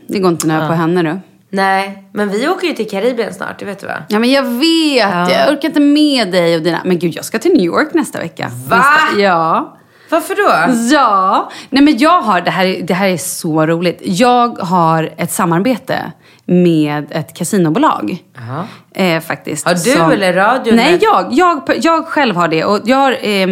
Det går inte ner på henne du. Nej, men vi åker ju till Karibien snart, det vet du va? Ja men jag vet, jag orkar inte med dig och dina... Men gud jag ska till New York nästa vecka. Va? Nästa... Ja. Varför då? Ja. Nej men jag har, det här, är- det här är så roligt. Jag har ett samarbete med ett kasinobolag. Eh, faktiskt. Har du eller radion Nej, med- jag, jag, jag själv har det. Och jag har eh,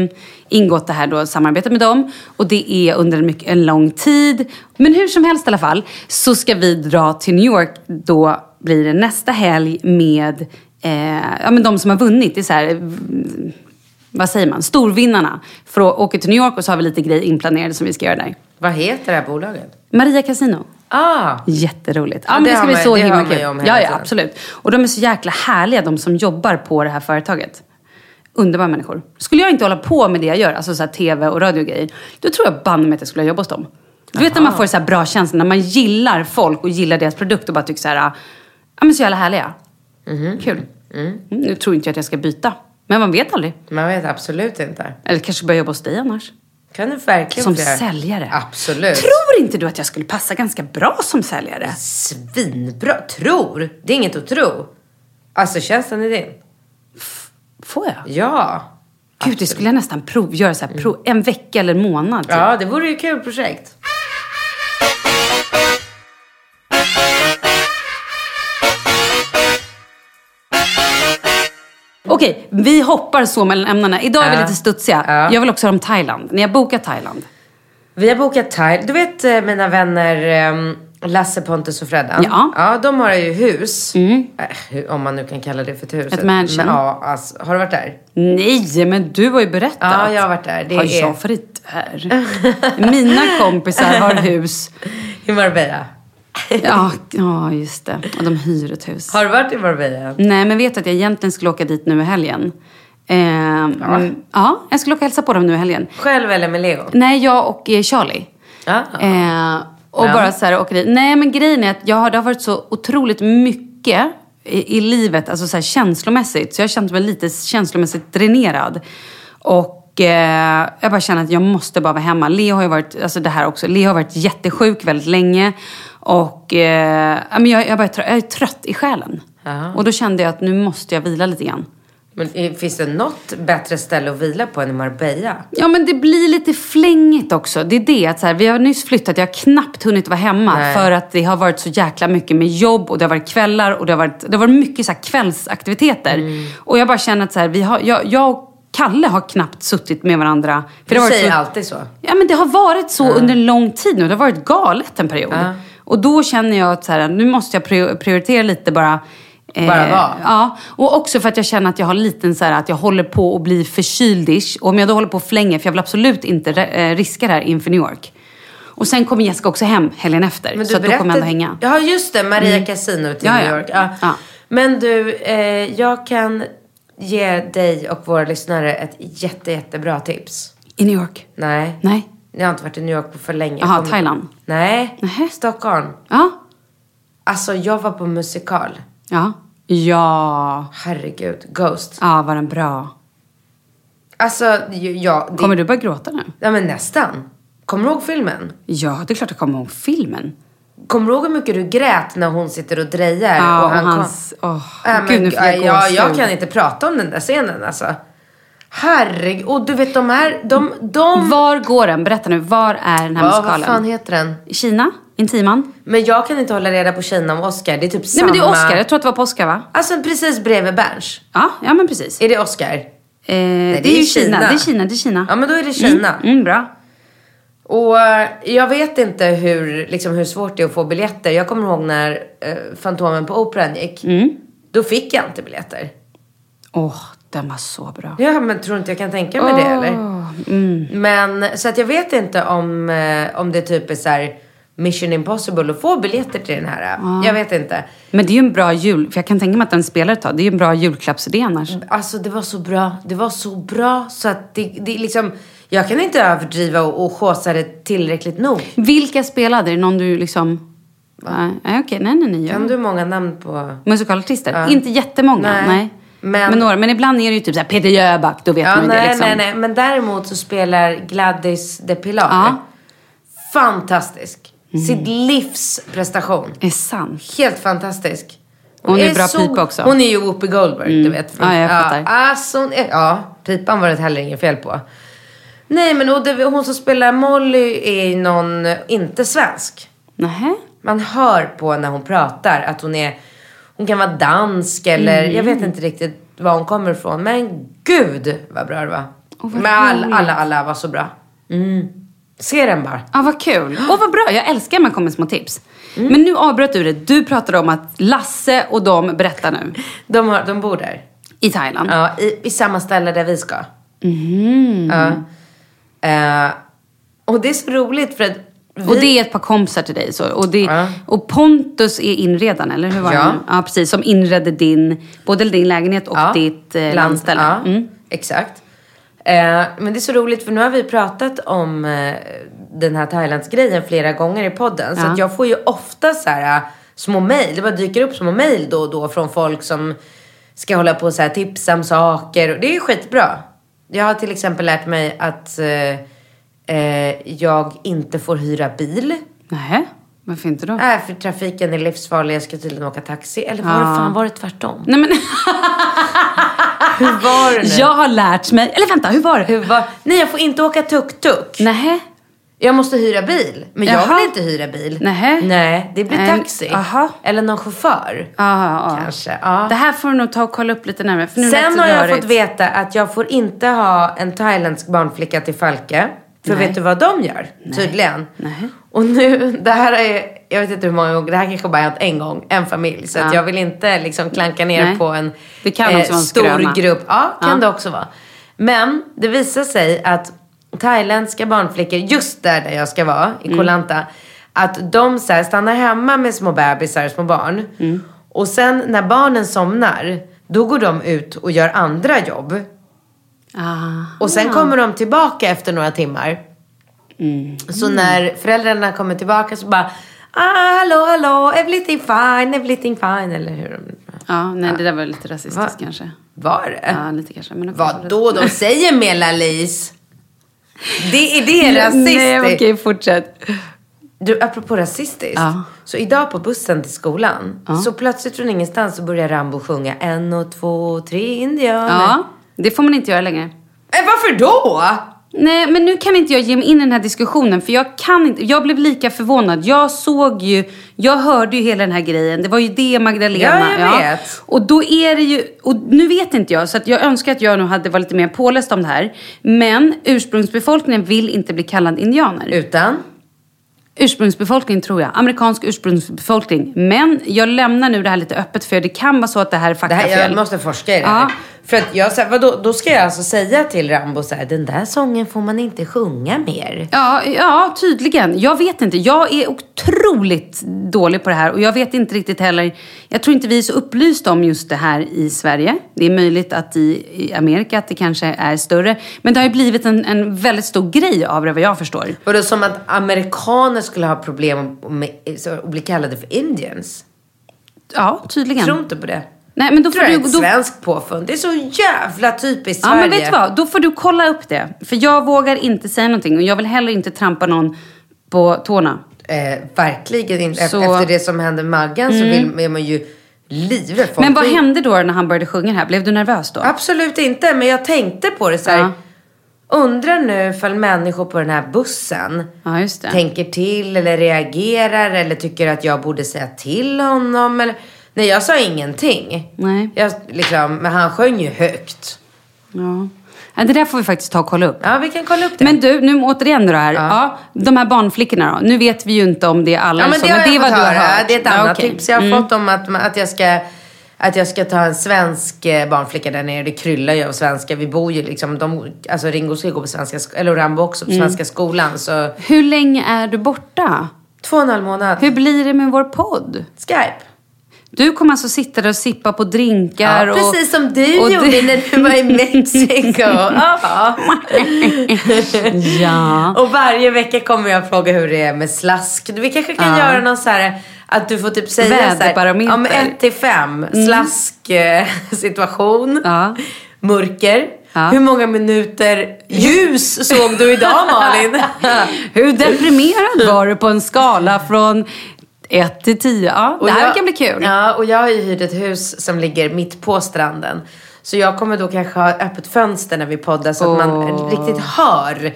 ingått det här då, samarbetet med dem. Och det är under en, mycket, en lång tid. Men hur som helst i alla fall. Så ska vi dra till New York. Då blir det nästa helg med eh, ja, men de som har vunnit. Det är så här, mm, vad säger man? Storvinnarna. För att åka till New York och så har vi lite grejer inplanerade som vi ska göra där. Vad heter det här bolaget? Maria Casino. Ah, Jätteroligt. Ja, men det det ska bli så det himla kul. ja, ja, absolut. Och de är så jäkla härliga, de som jobbar på det här företaget. Underbara människor. Skulle jag inte hålla på med det jag gör, alltså så tv och radio och grejer, då tror jag banne mig att jag skulle jobba hos dem. Du vet när man får så här bra känsla, när man gillar folk och gillar deras produkt och bara tycker så här, ja men så jävla härliga. Mhm. Kul. Mm, nu tror inte jag att jag ska byta. Men man vet aldrig. man vet absolut inte. Eller kanske börja jobba hos dig annars. Kan du verkligen Som göra? säljare. Absolut. Tror inte du att jag skulle passa ganska bra som säljare? Svinbra. Tror? Det är inget att tro. Alltså tjänsten är din. Får jag? Ja. Gud, det skulle jag nästan prov, göra så här, prov, en vecka eller en månad. Typ. Ja, det vore ju ett kul projekt. Okej, vi hoppar så mellan ämnena. Idag är vi Ja. lite studsiga. Ja. Jag vill också höra om Thailand. Ni har bokat Thailand. Vi har bokat Thailand. Du vet eh, mina vänner um, Lasse, Pontus och Freddan? Ja. Ja, de har ju hus. Äh, hu- om man nu kan kalla det för ett hus. Ett mansion. Men, ja, alltså, har du varit där? Nej, men du har ju berättat. Ja, jag har varit där. Det har är- jag varit där? Mina kompisar har hus. I Marbella. Ja, ja, just det. Och de hyr ett hus. Har du varit i Marbella? Nej, men vet att jag egentligen skulle åka dit nu i helgen. Ehm, ja. ja, jag skulle åka och hälsa på dem nu i helgen. Själv eller med Leo? Nej, jag och eh, Charlie. Ja. Eh, och Ja. bara så här åka dit. Nej men grejen är att jag har, det har varit så otroligt mycket i, i livet, alltså så här känslomässigt. Så jag har känt mig lite känslomässigt dränerad. Och Och eh, jag bara känner att jag måste bara vara hemma. Leo har ju varit, alltså det här också, Leo har varit jättesjuk väldigt länge. Och eh, ja, men jag, jag, bara, är trött- jag är trött i själen. Och då kände jag att nu måste jag vila lite grann. Men finns det något bättre ställe att vila på än i Marbella? Ja men det blir lite flängigt också. Det är det att så här, vi har nyss flyttat, jag har knappt hunnit vara hemma. Nej. För att det har varit så jäkla mycket med jobb och det har varit kvällar och det har varit, det har varit mycket så kvällsaktiviteter. Mm. Och jag bara känner att så här, vi har, jag, jag och Kalle har knappt suttit med varandra. För Du det har varit säger så, alltid så. Ja men det har varit så under en lång tid nu. Det har varit galet en period. Ja. Och då känner jag att så här, nu måste jag prior- prioritera lite bara. eh, Bara vara. Ja, och också för att jag känner att jag har liten så här, att jag håller på att bli förkyldish. Och om jag då håller på att flänga, för jag vill absolut inte eh, riska det här inför New York. Och sen kommer Jessica också hem helgen efter. Men du så att då kommer jag ändå berättade- hänga. Ja, just det. Maria Mm. Casino till Ja, New. York. Ja. Ja. Men du, eh, jag kan ge dig och våra lyssnare ett jätte, jättebra tips. I New York? Nej. Nej. Jag har inte varit i New York på för länge. Jaha, Kom- Thailand? Nej, Stockholm. Ja. Alltså, jag var på musikal. Ja. Ja. Herregud, Ghost. Ja, var den bra? Alltså, ja. Det, Kommer du börja gråta nu? Ja, men nästan. Kommer du ihåg filmen? Ja, det är klart jag kommer ihåg filmen. Kommer du ihåg hur mycket du grät när hon sitter och drejar? Ja, och han kom- hans... Åh, Ja, men, gud, nu får jag ja, jag gåshud. kan inte prata om den där scenen alltså. Herregud. Och du vet de här, de, de... Var går den? Berätta nu. Var är den här Ja, musikalen? vad fan heter den? Kina? Intiman? Men jag kan inte hålla reda på Kina och Oscar. Det är typ Nej samma. men det är Oscar. Jag tror att det var på Oscar va? Alltså precis bredvid Berns. Ja, ja men precis. Är det Oscar? Eh, det, är ju Kina. Det är Kina. Det är Kina. Ja men då är det Kina. Mm, mm, bra. Och eh, jag vet inte hur, liksom, hur svårt det är att få biljetter. Jag kommer ihåg när eh, Fantomen på Operan gick. Mm. Då fick jag inte biljetter. Åh, den var så bra. Ja, men tror inte jag kan tänka mig det eller? Mm. Men så att jag vet inte om, eh, om det typ är så här mission impossible att få biljetter till den här. Jag vet inte. Men det är ju en bra jul... För jag kan tänka mig att den spelar ett tag. Det är ju en bra julklappsidé annars. Alltså det var så bra. Det var så bra så att det, det liksom... Jag kan inte överdriva och, och chåsa det tillräckligt nog. Vilka spelade? Är det någon du liksom... Nej, nej, okej. Nej, nej, nej. Kan Ja. du många namn på... Musikalartister? Ja. Inte jättemånga, nej. Nej. Men... Men- några. Men ibland är det ju typ såhär Peter Jöback, då vet Ja, man nej, det liksom. nej, nej. Men däremot så spelar Gladys de Pilar. Ja. Fantastisk. Mm. Sitt livs prestation. Är sant. Helt fantastisk. Hon är bra pipa också. Hon är ju Whoopi Goldberg, du vet. Ja, jag fattar. alltså, hon är, ja, pipan var det heller inget fel på. Nej, men och det, hon som spelar Molly är ju någon, inte svensk. Nähä? Man hör på när hon pratar att hon är, hon kan vara dansk eller Mm. jag vet inte riktigt var hon kommer ifrån. Men gud vad bra det var. Vad men all, alla, alla var så bra. Mm. Se den bara. Ja, vad kul. Åh, vad bra. Jag älskar när man kommer med små tips. Men nu avbröt du det. Du pratade om att Lasse och de berättar nu. De, har, de bor där. I Thailand. Ja, i, i samma ställe där vi ska. Mhm. Ja. Eh, och det är så roligt för att vi... Och det är ett par kompisar till dig. Så. Och, det, Ja. och Pontus är inredaren, eller hur var Ja. det? Ja, precis. Som inredde din, både din lägenhet och Ja, ditt eh, land- landställe. Ja, Mm. exakt. Eh, men det är så roligt för nu har vi pratat om eh, den här Thailandsgrejen flera gånger i podden. Så jag får ju ofta så här eh, små mejl. Det bara dyker upp små mejl då och då från folk som ska hålla på och tipsa om saker. Det är ju skitbra. Jag har till exempel lärt mig att eh, eh, jag inte får hyra bil. Nähä? Varför inte då? Nej, för trafiken är livsfarlig. Jag ska tydligen åka taxi. Eller var det Ja. fan var det tvärtom? Nej, men, Hur var det nu? jag har lärt mig... Eller vänta, hur var det? Hur var... Nej, jag får inte åka tuk-tuk. Nähä? Jag måste hyra bil. Men jag Jaha. vill inte hyra bil. Nähä? Nej, det blir taxi. aha. Eller någon chaufför. Ja. Kanske. Ja. Det här får du nog ta och kolla upp lite närmare. För nu Sen har jag rörigt. fått veta att jag får inte ha en thailändsk barnflicka till Falke. För Nej. vet du vad de gör? Tydligen. Nej. Och nu, det här är, jag vet inte hur många gånger, det här kanske bara hänt en gång, en familj. Så att Ja. jag vill inte liksom klanka ner Nej. på en Det kan också vara en stor skröna. grupp. Ja, kan Ja. det också vara. Men det visar sig att thailändska barnflickor, just där, där jag ska vara, i Mm. Koh Lanta, att de så här, stannar hemma med små bebisar, små barn. Mm. Och sen när barnen somnar, då går de ut och gör andra jobb. Ah. Och sen kommer de tillbaka efter några timmar. Mm. Så när föräldrarna kommer tillbaka så bara Ah, hallå, hallå, everything fine, everything fine. Eller hur? Ja, nej, det där var lite rasistiskt Va? kanske. Var det? Ja, lite kanske. Men Vad då? De säger Mela-Lis. Det är det rasistiskt. Nej, okej, fortsätt. Du, apropå rasistiskt. Ja. Så idag på bussen till skolan. Så plötsligt från ingenstans så börjar Rambo sjunga en och två, tre indianer. Ja, det får man inte göra längre. Eh, varför då? Nej, men nu kan inte jag ge mig in i den här diskussionen för jag kan inte. Jag blev lika förvånad. Jag såg ju, jag hörde ju hela den här grejen. Det var ju det Magdalena. Ja, jag vet. Och då är det ju, och nu vet inte jag så att jag önskar att jag nog hade varit lite mer påläst om det här. Men ursprungsbefolkningen vill inte bli kallad indianer. Utan? Ursprungsbefolkning tror jag. Amerikansk ursprungsbefolkning. Men jag lämnar nu det här lite öppet för det kan vara så att det här är Det faktafel. här, jag måste forska i det här. Ja. För att jag, här, vadå, då ska jag alltså säga till Rambo så här, den där sången får man inte sjunga mer. Ja, ja, tydligen. Jag vet inte. Jag är otroligt dålig på det här och jag vet inte riktigt heller. Jag tror inte vi är så upplysta om just det här i Sverige. Det är möjligt att i, i Amerika att det kanske är större. Men det har ju blivit en, en väldigt stor grej av det vad jag förstår. Vadå, som att amerikaner skulle ha problem med att bli kallade för indians? Ja, tydligen. Tror inte på det. Nej, men då får du... är ett Då, svenskt påfund. Det är så jävla typiskt ja, Sverige. men vet du vad? Då får du kolla upp det. För jag vågar inte säga någonting och jag vill heller inte trampa någon på tårna. Eh, verkligen inte. Så- Mm. Efter det som hände Maggan så vill, är man ju livrädd. Folk Men vad hände då när han började sjunga här? Blev du nervös då? Absolut inte, men jag tänkte på det så här. Ja. Undrar nu ifall människor på den här bussen Ja, tänker till eller reagerar eller tycker att jag borde säga till honom. Eller... Nej, jag sa ingenting. Nej. Jag, liksom, men han sjöng ju högt. Ja. Ja, det där får vi faktiskt ta och kolla upp. Ja, vi kan kolla upp det. Men du, nu återigen då här. Ja. de här barnflickorna då. Nu vet vi ju inte om det är alla ja, men så, det har men det är vad du har hört. Det är ett Ja, annat okej. tips jag har Mm. fått om att, att, jag ska, att jag ska ta en svensk eh, barnflicka där nere. Det kryllar ju av svenska. Vi bor ju liksom, de, alltså Ringo ska gå på svenska, sk- eller Rambo också, på Mm. svenska skolan. Så Hur länge är du borta? två och en halv månad. Hur blir det med vår podd? Skype. Du kommer alltså sitta där och sippa på drinkar Ja, och... precis som du och gjorde det- när du var i Mexiko. ja. Ja. Och varje vecka kommer jag fråga hur det är med slask. Vi kanske kan Ja. göra någon så här att du får typ säga så här. Men 1 till 5. Slask eh, situation. Ja. Mörker. Ja. Hur många minuter ljus såg du idag Malin? Hur deprimerad var du på en skala från 1 till 10? Ja, det här jag- kan bli kul. Ja, och jag har ju hyrt ett hus som ligger mitt på stranden. Så jag kommer då kanske ha öppet fönster när vi poddar så att man riktigt hör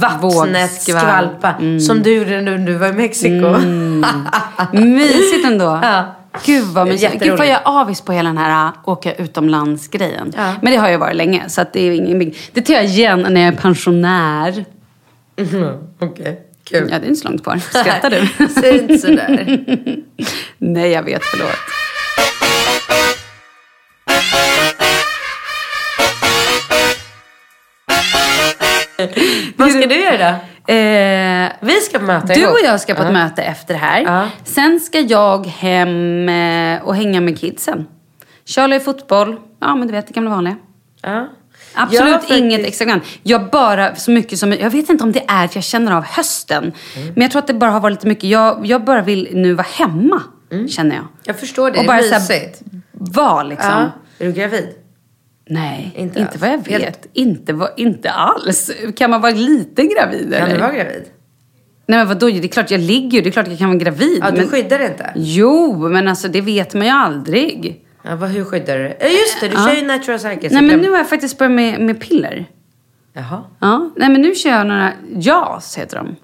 vattnet skvalpa. Som du gjorde när du var i Mexiko. Mysigt ändå. Ja. Gud vad mysigt. Gud vad jag är avis på hela den här äh, åka utomlands-grejen. Ja. Men det har jag varit länge. Så det är ingen. Det tar jag igen när jag är pensionär. Okej, kul. Ja, det är inte så långt kvar. Skrattar du? Säg inte sådär. Nej, jag vet. Förlåt. Vad ska du göra då? Eh, Vi ska på möte du och jag ska på ett Ja. möte efter det här. Ja. Sen ska jag hem eh, och hänga med kidsen. Charlie fotboll. Ja, men du vet, det gamla vanliga. Ja. Absolut har inget faktiskt- extravagant. Jag bara så mycket som... Jag vet inte om det är att jag känner av hösten. Mm. Men jag tror att det bara har varit lite mycket. Jag, jag bara vill nu vara hemma, känner jag. Jag förstår det, Och det bara är så här, mysigt. Vara liksom. Ja. Är du gravid? Nej, Inte inte, vad jag vet. Helt- Inte, vad- inte alls. Kan man vara lite gravid Kan eller? du vara gravid? Nej men vadå, det är klart jag ligger ju. Det är klart jag kan vara gravid. Ja, du men... skyddar inte? Jo, men alltså det vet man ju aldrig. Ja, vad, hur skyddar du? Ja, just det, du Ja. kör ju natural cycle. Nej men nu har jag faktiskt börjat med, med piller. Jaha. Ja, nej men nu kör jag några JAS heter de.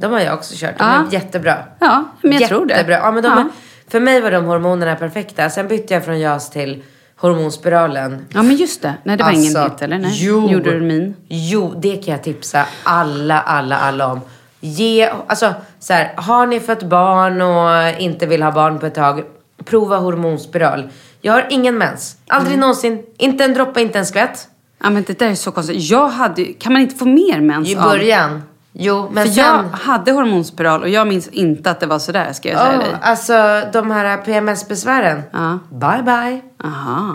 De har jag också kört. De Ja. är jättebra. Ja, men jag tror det. Jättebra. Ja, men de Ja. Är, för mig var de hormonerna perfekta. Sen bytte jag från JAS till hormonspiralen. Ja men just det. Nej det var ingen Alltså, hit eller? Nej. Jo, min? Jo, det kan jag tipsa alla, alla, alla om. Ge, alltså så här, har ni fått barn och inte vill ha barn på ett tag, prova hormonspiral. Jag har ingen mens. Aldrig någonsin. Inte en droppe, inte en skvätt. Ja men det där är så konstigt. Jag hade kan man inte få mer mens I av- början. Jo, men För sen... jag hade hormonspiral och jag minns inte att det var sådär ska jag säga Oh, dig. alltså de här PMS-besvären. Ja. Bye bye. Aha.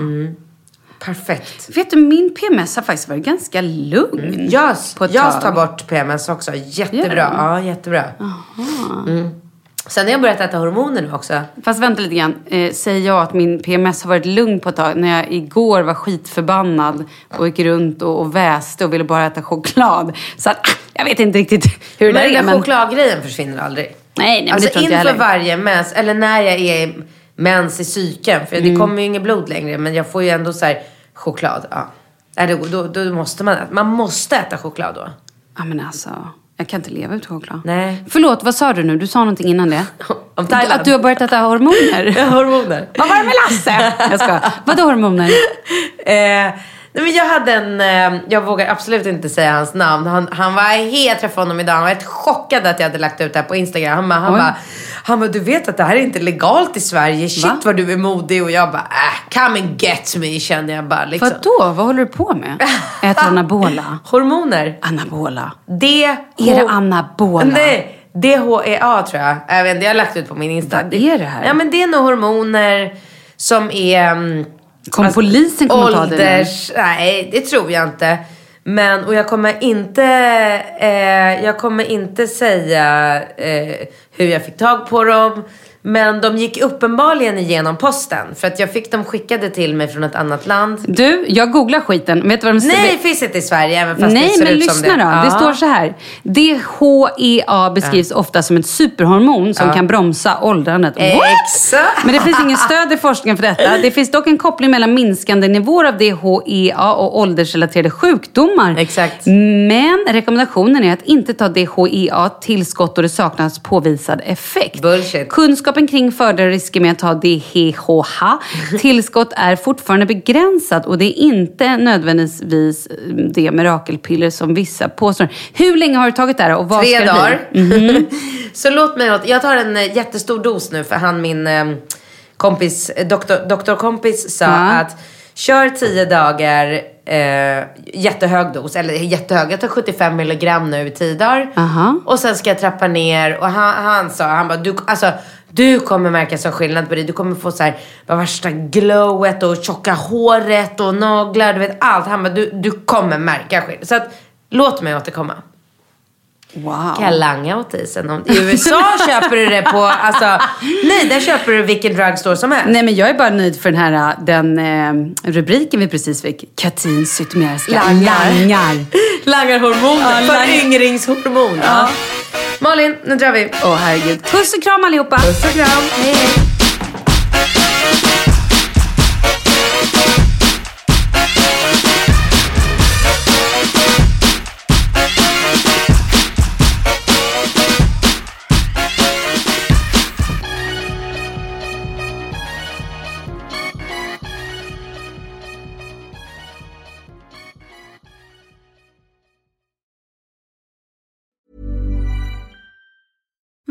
Perfekt. Vet du, min PMS har faktiskt varit ganska lugn. JAS, På ett JAS tag. tar bort PMS också. Jättebra. Ja, jättebra. Mm. Sen har jag börjat äta hormoner nu också. Fast vänta lite grann. Eh, säger jag att min PMS har varit lugn på ett tag när jag igår var skitförbannad och gick runt och, och väste och ville bara äta choklad. Så att, ah, jag vet inte riktigt hur det Men där är. den där Men... chokladgrejen försvinner aldrig. Nej, nej men alltså det tror inte jag inför varje mens, eller när jag är mens i psyken, för Mm. det kommer ju inget blod längre, men jag får ju ändå så här choklad. Ja. Då, då, då måste man. Man måste äta choklad då. Ja men alltså, jag kan inte leva utan choklad. Nej. Förlåt, vad sa du nu? Du sa någonting innan det. Om Thailand. Att du har börjat äta hormoner? Hormoner. Vad var det med Lasse? Jag ska. Vadå hormoner? Eh, nej men jag hade en, eh, jag vågar absolut inte säga hans namn. Han, han var helt, jag träffade honom idag, han var helt chockad att jag hade lagt ut det här på Instagram. Han bara, han bara, han bara, du vet att det här är inte legalt i Sverige. Shit Va? vad du är modig. Och jag bara, äh, come and get me kände jag bara liksom. Vadå? Vad håller du på med? Äter anabola? Hormoner. Anabola? D, Är det anabola? Nej, DHEA tror jag. Jag vet inte, jag har lagt ut på min Insta. Vad är det här? Ja men det är nog hormoner som är... mm, Kom polisen komma och ta dig nu? ålders... Nej, det tror jag inte. Men, och jag kommer inte, eh, jag kommer inte säga eh, hur jag fick tag på dem. Men de gick uppenbarligen igenom posten. För att jag fick dem skickade till mig från ett annat land. Du, jag googlar skiten. Vet du vad de säger? Nej, det finns inte i Sverige även fast Nej, det ser men ut som lyssna det. då. Det Ja. står så här. DHEA beskrivs ofta som ett superhormon som kan bromsa åldrandet. What? Exakt. Men det finns ingen stöd i forskningen för detta. Det finns dock en koppling mellan minskande nivåer av DHEA och åldersrelaterade sjukdomar. Exakt. Men rekommendationen är att inte ta DHEA-tillskott då det saknas påvisad effekt. Bullshit. Kunskapen kring fördelar och risker med att ta DHEA-tillskott är fortfarande begränsad och det är inte nödvändigtvis det mirakelpiller som vissa påstår. Hur länge har du tagit det här och vad Tre ska det dagar. bli? Mhm. så låt mig, jag tar en eh, jättestor dos nu för han min eh, kompis, eh, doktor, doktorkompis sa Ja. att kör tio dagar eh, jättehög dos, eller jättehög, jag tar 75 milligram nu i tio dagar. Aha. Och sen ska jag trappa ner och han, han sa, han bara, du, alltså, du kommer märka så skillnad på dig. Du kommer få så här, värsta glowet och tjocka håret och naglar, du vet allt. Han bara, du, du kommer märka skillnad. Så att, låt mig återkomma. Wow. Kan jag langa åt dig sen? I USA köper du det på, alltså, nej där köper du vilken drugstore som helst. Nej men jag är bara nöjd för den här den eh, rubriken vi precis fick. Katrin Zytomierska Langar. langar. Langarhormoner, Ja, lang- föryngringshormon. Ja. Malin, nu drar vi. Åh herregud. Puss och kram allihopa. Puss och kram. Hej, hej.